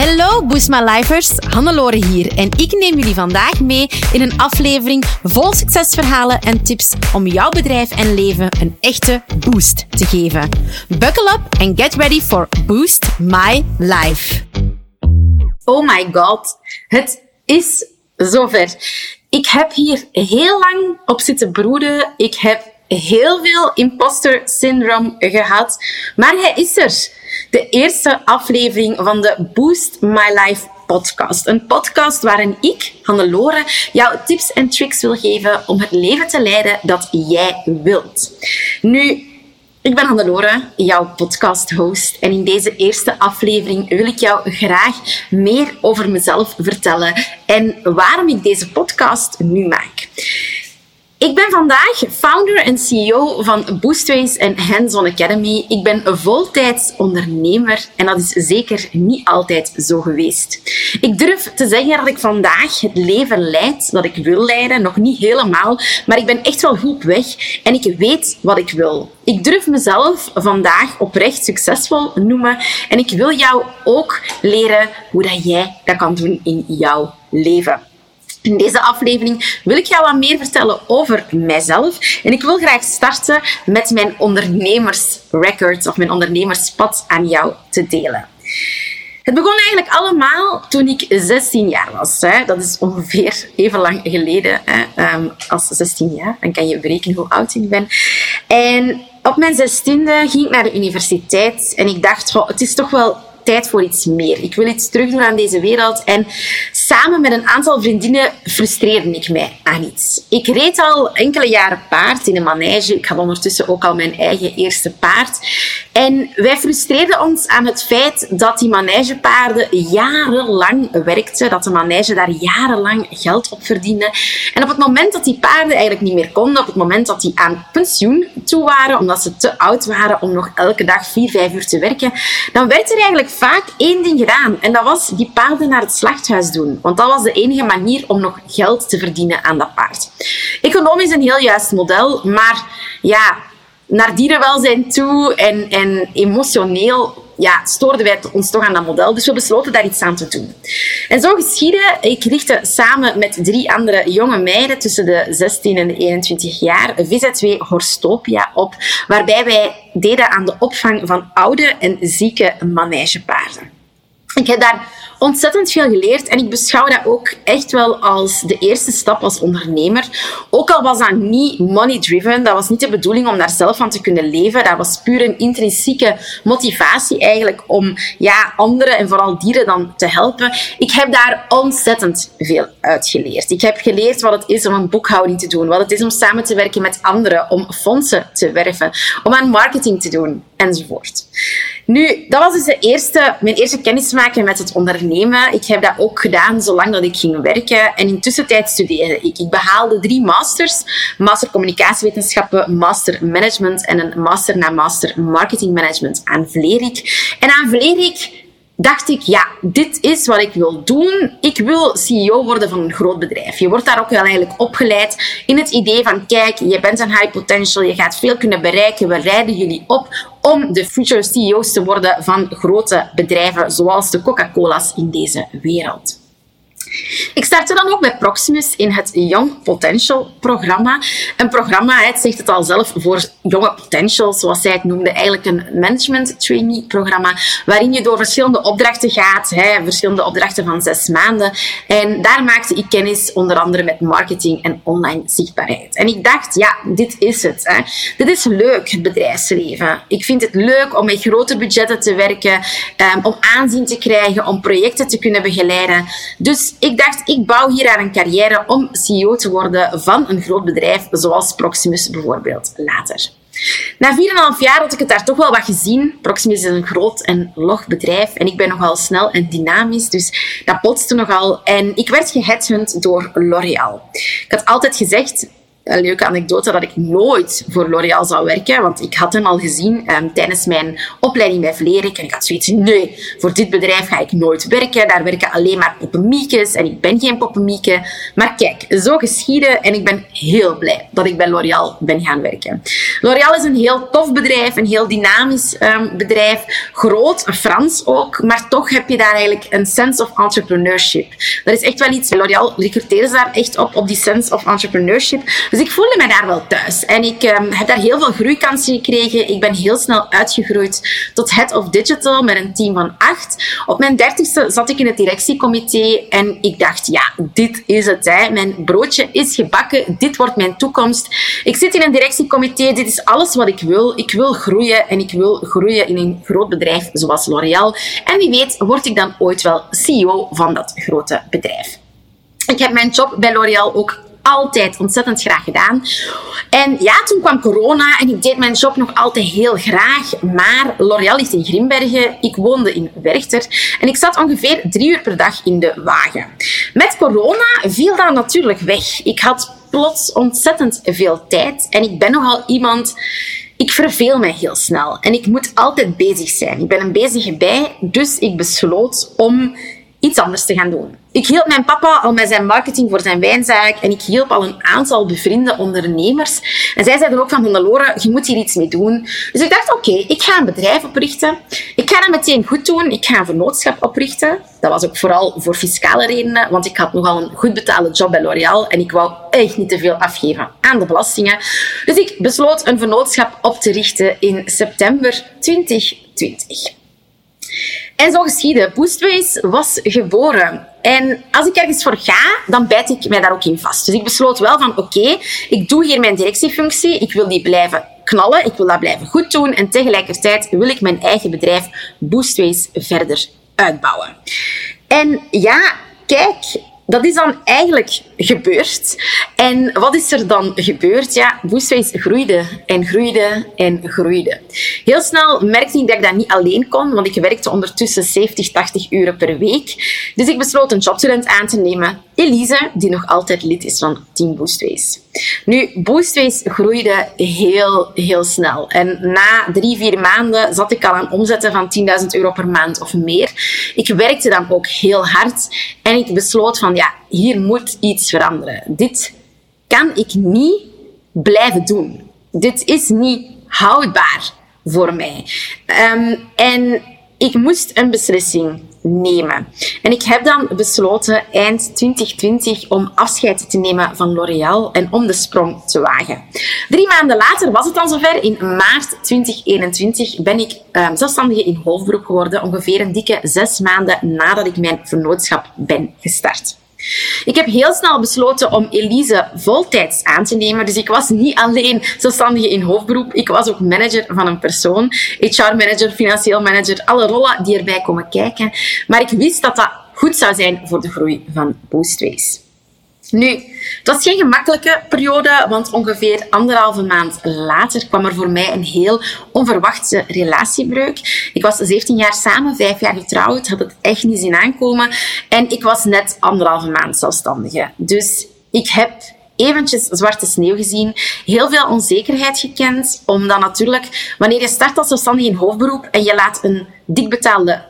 Hallo Boost My Lifers, Hannelore hier en ik neem jullie vandaag mee in een aflevering vol succesverhalen en tips om jouw bedrijf en leven een echte boost te geven. Buckle up and get ready for Boost My Life. Oh my god, het is zover. Ik heb hier heel lang op zitten broeden. Ik heb heel veel imposter syndroom gehad, maar hij is er de eerste aflevering van de Boost My Life podcast. Een podcast waarin ik, Hannelore, jou tips en tricks wil geven om het leven te leiden dat jij wilt. Nu, ik ben Hannelore, jouw podcast-host. En in deze eerste aflevering wil ik jou graag meer over mezelf vertellen en waarom ik deze podcast nu maak. Ik ben vandaag founder en CEO van Boostways en Hands-on Academy. Ik ben voltijds ondernemer en dat is zeker niet altijd zo geweest. Ik durf te zeggen dat ik vandaag het leven leid dat ik wil leiden. Nog niet helemaal, maar ik ben echt wel goed weg en ik weet wat ik wil. Ik durf mezelf vandaag oprecht succesvol noemen en ik wil jou ook leren hoe dat jij dat kan doen in jouw leven. In deze aflevering wil ik jou wat meer vertellen over mijzelf. En ik wil graag starten met mijn ondernemersrecords of mijn ondernemerspad aan jou te delen. Het begon eigenlijk allemaal toen ik 16 jaar was. Dat is ongeveer even lang geleden ehm, als 16 jaar. Dan kan je berekenen hoe oud ik ben. En op mijn 16e ging ik naar de universiteit en ik dacht, het is toch wel tijd voor iets meer. Ik wil iets terugdoen aan deze wereld. En samen met een aantal vriendinnen frustreerde ik mij aan iets. Ik reed al enkele jaren paard in een manege. Ik had ondertussen ook al mijn eigen eerste paard. En wij frustreerden ons aan het feit dat die manegepaarden jarenlang werkten. Dat de manege daar jarenlang geld op verdiende. En op het moment dat die paarden eigenlijk niet meer konden, op het moment dat die aan pensioen toe waren, omdat ze te oud waren om nog elke dag vier, vijf uur te werken, dan werd er eigenlijk vaak één ding gedaan. En dat was die paarden naar het slachthuis doen. Want dat was de enige manier om nog geld te verdienen aan dat paard. Economisch een heel juist model, maar ja, naar dierenwelzijn toe en, en emotioneel ja, stoorden wij ons toch aan dat model. Dus we besloten daar iets aan te doen. En zo geschiedde. Ik richtte samen met drie andere jonge meiden tussen de 16 en de 21 jaar VZ2 Horstopia op, waarbij wij deden aan de opvang van oude en zieke manegepaarden. Ik heb daar ontzettend veel geleerd en ik beschouw dat ook echt wel als de eerste stap als ondernemer. Ook al was dat niet money-driven, dat was niet de bedoeling om daar zelf van te kunnen leven. Dat was puur een intrinsieke motivatie eigenlijk om ja, anderen en vooral dieren dan te helpen. Ik heb daar ontzettend veel uit geleerd. Ik heb geleerd wat het is om een boekhouding te doen, wat het is om samen te werken met anderen, om fondsen te werven, om aan marketing te doen enzovoort. Nu, dat was dus de eerste, mijn eerste kennismaking met het ondernemen. Ik heb dat ook gedaan zolang dat ik ging werken. En intussen tijd studeerde ik. Ik behaalde drie masters. Master Communicatiewetenschappen, Master Management en een Master na Master Marketing Management aan Vlerik. En aan Vlerik dacht ik, ja, dit is wat ik wil doen. Ik wil CEO worden van een groot bedrijf. Je wordt daar ook wel eigenlijk opgeleid in het idee van, kijk, je bent een high potential, je gaat veel kunnen bereiken, we rijden jullie op om de future CEO's te worden van grote bedrijven zoals de Coca-Cola's in deze wereld. Ik startte dan ook bij Proximus in het Young Potential programma. Een programma, het zegt het al zelf, voor jonge potentials, zoals zij het noemde, eigenlijk een management trainee programma, waarin je door verschillende opdrachten gaat, hè, verschillende opdrachten van zes maanden. En daar maakte ik kennis onder andere met marketing en online zichtbaarheid. En ik dacht, ja, dit is het. Hè. Dit is leuk, het bedrijfsleven. Ik vind het leuk om met grote budgetten te werken, um, om aanzien te krijgen, om projecten te kunnen begeleiden. Dus ik dacht, ik bouw hier aan een carrière om CEO te worden van een groot bedrijf, zoals Proximus bijvoorbeeld later. Na 4,5 jaar had ik het daar toch wel wat gezien. Proximus is een groot en log bedrijf en ik ben nogal snel en dynamisch, dus dat botste nogal. En ik werd geheadhunt door L'Oréal. Ik had altijd gezegd, een leuke anekdote dat ik nooit voor L'Oréal zou werken, want ik had hem al gezien ehm, tijdens mijn opleiding bij Vlerik en ik had zoiets, nee, voor dit bedrijf ga ik nooit werken, daar werken alleen maar poppemiekes en ik ben geen poppemieke. Maar kijk, zo geschieden en ik ben heel blij dat ik bij L'Oréal ben gaan werken. L'Oréal is een heel tof bedrijf, een heel dynamisch um, bedrijf, groot, Frans ook, maar toch heb je daar eigenlijk een sense of entrepreneurship. Dat is echt wel iets, L'Oréal recruteert daar echt op, op die sense of entrepreneurship. Dus ik voelde me daar wel thuis. En ik um, heb daar heel veel groeikansen gekregen. Ik ben heel snel uitgegroeid tot head of digital met een team van acht. Op mijn dertigste zat ik in het directiecomité en ik dacht, ja, dit is het. Mijn broodje is gebakken. Dit wordt mijn toekomst. Ik zit in een directiecomité. Dit is alles wat ik wil. Ik wil groeien en ik wil groeien in een groot bedrijf zoals L'Oréal. En wie weet word ik dan ooit wel CEO van dat grote bedrijf. Ik heb mijn job bij L'Oréal ook altijd ontzettend graag gedaan. En ja, toen kwam corona en ik deed mijn job nog altijd heel graag. Maar L'Oréal ligt in Grimbergen. Ik woonde in Werchter. En ik zat ongeveer drie uur per dag in de wagen. Met corona viel dat natuurlijk weg. Ik had plots ontzettend veel tijd. En ik ben nogal iemand ik verveel mij heel snel en ik moet altijd bezig zijn. Ik ben een bezige bij, dus ik besloot om iets anders te gaan doen. Ik hielp mijn papa al met zijn marketing voor zijn wijnzaak en ik hielp al een aantal bevriende ondernemers. En zij zeiden ook van Hannelore, je moet hier iets mee doen. Dus ik dacht, oké, ik ga een bedrijf oprichten. Ik ga dat meteen goed doen. Ik ga een vernootschap oprichten. Dat was ook vooral voor fiscale redenen, want ik had nogal een goed betaalde job bij L'Oréal en ik wou echt niet te veel afgeven aan de belastingen. Dus ik besloot een vernootschap op te richten in september 2020. En zo geschiedde. Boostways was geboren. En als ik ergens voor ga, dan bijt ik mij daar ook in vast. Dus ik besloot wel van, oké, ik doe hier mijn directiefunctie. Ik wil die blijven knallen. Ik wil dat blijven goed doen. En tegelijkertijd wil ik mijn eigen bedrijf Boostways verder uitbouwen. En ja, kijk, dat is dan eigenlijk gebeurd. En wat is er dan gebeurd? Ja, groeide en groeide en groeide. Heel snel merkte ik dat ik dat niet alleen kon, want ik werkte ondertussen 70, 80 uren per week. Dus ik besloot een jobstudent aan te nemen, Elise, die nog altijd lid is van Team Boostways. Nu, Boostways groeide heel, heel snel. En na drie, vier maanden zat ik al aan omzetten van 10.000 euro per maand of meer. Ik werkte dan ook heel hard en ik besloot van, ja, hier moet iets veranderen. Dit kan ik niet blijven doen. Dit is niet houdbaar voor mij. Um, en ik moest een beslissing nemen. En ik heb dan besloten eind 2020 om afscheid te nemen van L'Oréal en om de sprong te wagen. Drie maanden later was het dan zover. In maart 2021 ben ik um, zelfstandige in hoofdberoep geworden, ongeveer een dikke zes maanden nadat ik mijn vernootschap ben gestart. Ik heb heel snel besloten om Elise voltijds aan te nemen. Dus ik was niet alleen zelfstandige in hoofdberoep. Ik was ook manager van een persoon. HR-manager, financieel manager, alle rollen die erbij komen kijken. Maar ik wist dat dat goed zou zijn voor de groei van Boostways. Nu, het was geen gemakkelijke periode, want ongeveer anderhalve maand later kwam er voor mij een heel onverwachte relatiebreuk. Ik was 17 jaar samen, 5 jaar getrouwd, had het echt niet zien aankomen en ik was net anderhalve maand zelfstandige. Dus ik heb eventjes zwarte sneeuw gezien, heel veel onzekerheid gekend, omdat natuurlijk wanneer je start als zelfstandige in hoofdberoep en je laat een dik betaalde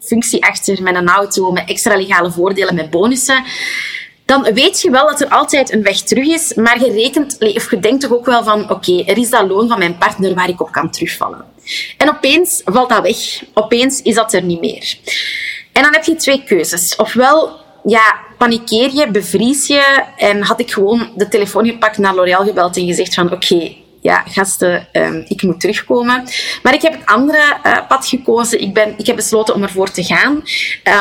functie achter met een auto, met extra legale voordelen, met bonussen, dan weet je wel dat er altijd een weg terug is, maar je rekent, of je denkt toch ook wel van, oké, er is dat loon van mijn partner waar ik op kan terugvallen. En opeens valt dat weg. Opeens is dat er niet meer. En dan heb je twee keuzes. Ofwel, ja, panikeer je, bevries je en had ik gewoon de telefoon gepakt, naar L'Oréal gebeld en gezegd van, oké, ja, gasten, um, ik moet terugkomen. Maar ik heb het andere uh, pad gekozen. Ik, ben, ik heb besloten om ervoor te gaan.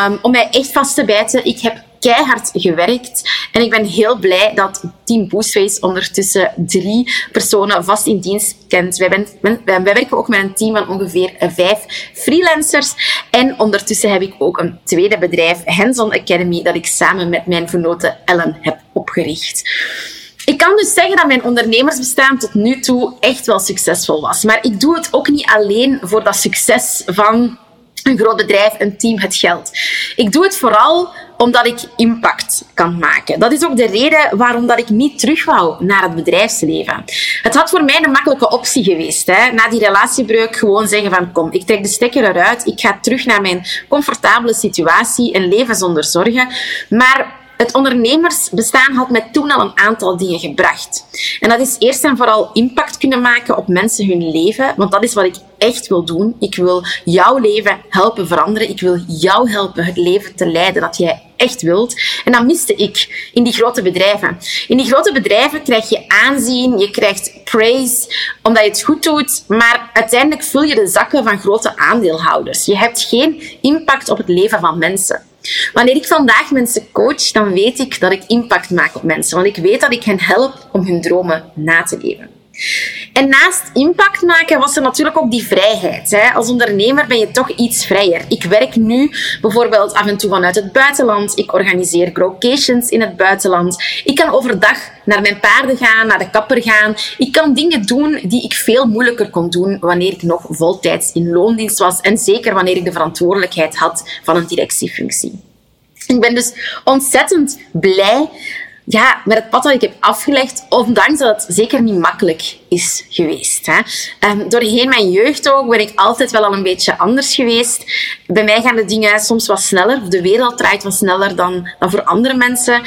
Um, om mij echt vast te bijten. Ik heb keihard gewerkt. En ik ben heel blij dat Team Boostface ondertussen drie personen vast in dienst kent. Wij, werken ook met een team van ongeveer vijf freelancers. En ondertussen heb ik ook een tweede bedrijf, Hands-on Academy, dat ik samen met mijn vernote Ellen heb opgericht. Ik kan dus zeggen dat mijn ondernemersbestaan tot nu toe echt wel succesvol was. Maar ik doe het ook niet alleen voor dat succes van een groot bedrijf, een team, het geld. Ik doe het vooral omdat ik impact kan maken. Dat is ook de reden waarom dat ik niet terug wou naar het bedrijfsleven. Het had voor mij een makkelijke optie geweest. Hè? Na die relatiebreuk gewoon zeggen van kom, ik trek de stekker eruit, ik ga terug naar mijn comfortabele situatie, een leven zonder zorgen. Maar het ondernemersbestaan had mij toen al een aantal dingen gebracht. En dat is eerst en vooral impact kunnen maken op mensen hun leven, want dat is wat ik echt wil doen. Ik wil jouw leven helpen veranderen. Ik wil jou helpen het leven te leiden dat jij echt wilt. En dat miste ik in die grote bedrijven. In die grote bedrijven krijg je aanzien, je krijgt praise, omdat je het goed doet, maar uiteindelijk vul je de zakken van grote aandeelhouders. Je hebt geen impact op het leven van mensen. Wanneer ik vandaag mensen coach, dan weet ik dat ik impact maak op mensen. Want ik weet dat ik hen help om hun dromen na te leven. En naast impact maken was er natuurlijk ook die vrijheid. Hè. Als ondernemer ben je toch iets vrijer. Ik werk nu bijvoorbeeld af en toe vanuit het buitenland. Ik organiseer growcations in het buitenland. Ik kan overdag naar mijn paarden gaan, naar de kapper gaan. Ik kan dingen doen die ik veel moeilijker kon doen wanneer ik nog voltijds in loondienst was. En zeker wanneer ik de verantwoordelijkheid had van een directiefunctie. Ik ben dus ontzettend blij ja, met het pad dat ik heb afgelegd, ondanks dat het zeker niet makkelijk is geweest. Hè. Um, doorheen mijn jeugd ook ben ik altijd wel al een beetje anders geweest. Bij mij gaan de dingen soms wat sneller, of de wereld draait wat sneller dan, dan voor andere mensen.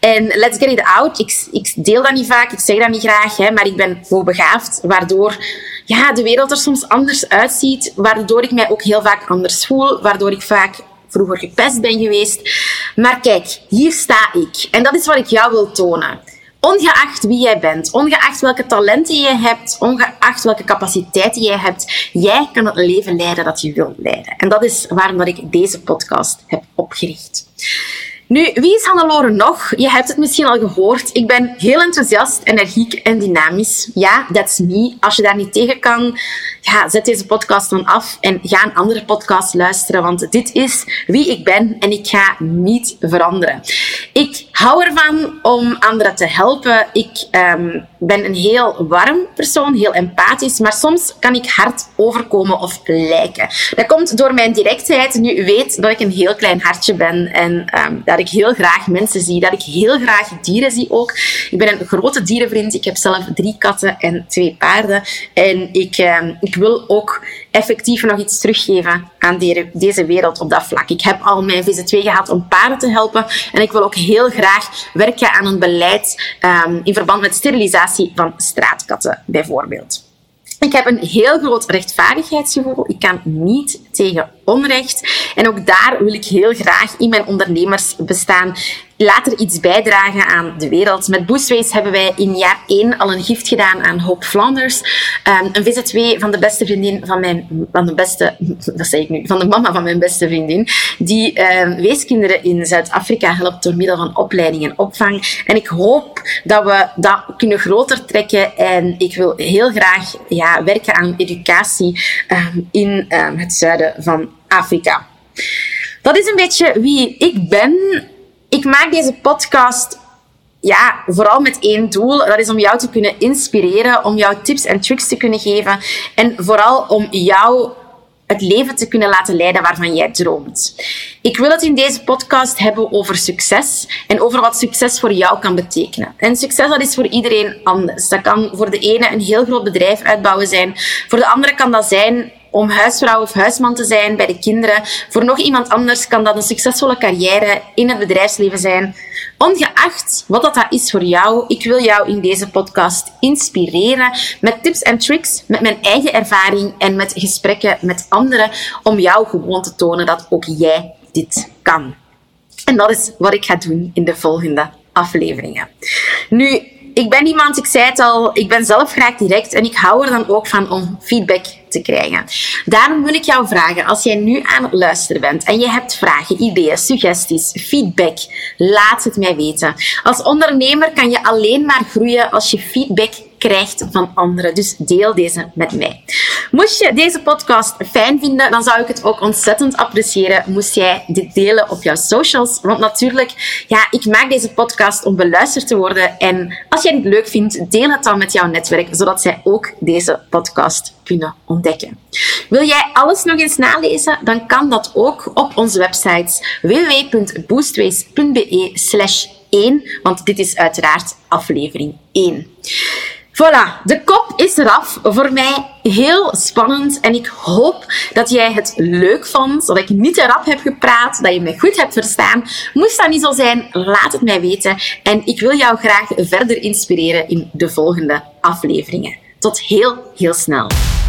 En let's get it out. Ik, ik deel dat niet vaak, ik zeg dat niet graag, hè, maar ik ben hoogbegaafd, waardoor ja, de wereld er soms anders uitziet, waardoor ik mij ook heel vaak anders voel, waardoor ik vaak vroeger gepest ben geweest. Maar kijk, hier sta ik. En dat is wat ik jou wil tonen. Ongeacht wie jij bent, ongeacht welke talenten je hebt, ongeacht welke capaciteiten jij hebt, jij kan het leven leiden dat je wilt leiden. En dat is waarom dat ik deze podcast heb opgericht. Nu, wie is Hannelore nog? Je hebt het misschien al gehoord. Ik ben heel enthousiast, energiek en dynamisch. Ja, that's me. Als je daar niet tegen kan, ja, zet deze podcast dan af en ga een andere podcast luisteren, want dit is wie ik ben en ik ga niet veranderen. Ik hou ervan om anderen te helpen. Ik um, ben een heel warm persoon, heel empathisch, maar soms kan ik hard overkomen of lijken. Dat komt door mijn directheid. Nu weet dat ik een heel klein hartje ben en um, ik heel graag mensen zie, dat ik heel graag dieren zie ook. Ik ben een grote dierenvriend. Ik heb zelf drie katten en twee paarden en ik, um, ik wil ook effectief nog iets teruggeven aan deze wereld op dat vlak. Ik heb al mijn VZ2 gehad om paarden te helpen en ik wil ook heel graag werken aan een beleid um, in verband met sterilisatie van straatkatten bijvoorbeeld. Ik heb een heel groot rechtvaardigheidsgevoel. Ik kan niet tegen onrecht. En ook daar wil ik heel graag in mijn ondernemersbestaan later iets bijdragen aan de wereld. Met Boostways hebben wij in jaar 1 al een gift gedaan aan Hope Flanders. Um, een VZW van de beste vriendin van mijn, van de beste, wat zeg ik nu, van de mama van mijn beste vriendin, die um, weeskinderen in Zuid-Afrika helpt door middel van opleiding en opvang. En ik hoop dat we dat kunnen groter trekken en ik wil heel graag ja, werken aan educatie um, in het zuiden van Afrika. Dat is een beetje wie ik ben ik maak deze podcast ja, vooral met één doel. Dat is om jou te kunnen inspireren, om jou tips en tricks te kunnen geven en vooral om jou het leven te kunnen laten leiden waarvan jij droomt. Ik wil het in deze podcast hebben over succes en over wat succes voor jou kan betekenen. En succes dat is voor iedereen anders. Dat kan voor de ene een heel groot bedrijf uitbouwen zijn. Voor de andere kan dat zijn om huisvrouw of huisman te zijn bij de kinderen. Voor nog iemand anders kan dat een succesvolle carrière in het bedrijfsleven zijn. Ongeacht wat dat is voor jou, ik wil jou in deze podcast inspireren met tips en tricks, met mijn eigen ervaring en met gesprekken met anderen om jou gewoon te tonen dat ook jij dit kan. En dat is wat ik ga doen in de volgende afleveringen. Nu, ik ben iemand, ik zei het al, ik ben zelf graag direct en ik hou er dan ook van om feedback te krijgen. Daarom wil ik jou vragen, als jij nu aan het luisteren bent en je hebt vragen, ideeën, suggesties, feedback, laat het mij weten. Als ondernemer kan je alleen maar groeien als je feedback krijgt van anderen. Dus deel deze met mij. Moest je deze podcast fijn vinden, dan zou ik het ook ontzettend appreciëren moest jij dit delen op jouw socials. Want natuurlijk, ja, ik maak deze podcast om beluisterd te worden. En als jij dit leuk vindt, deel het dan met jouw netwerk, zodat zij ook deze podcast kunnen ontdekken. Wil jij alles nog eens nalezen? Dan kan dat ook op onze websites www.boostways.be slash 1, want dit is uiteraard aflevering 1. Voilà, de kop is eraf. Voor mij heel spannend en ik hoop dat jij het leuk vond, dat ik niet te rap heb gepraat, dat je me goed hebt verstaan. Moest dat niet zo zijn, laat het mij weten en ik wil jou graag verder inspireren in de volgende afleveringen. Tot heel, heel snel.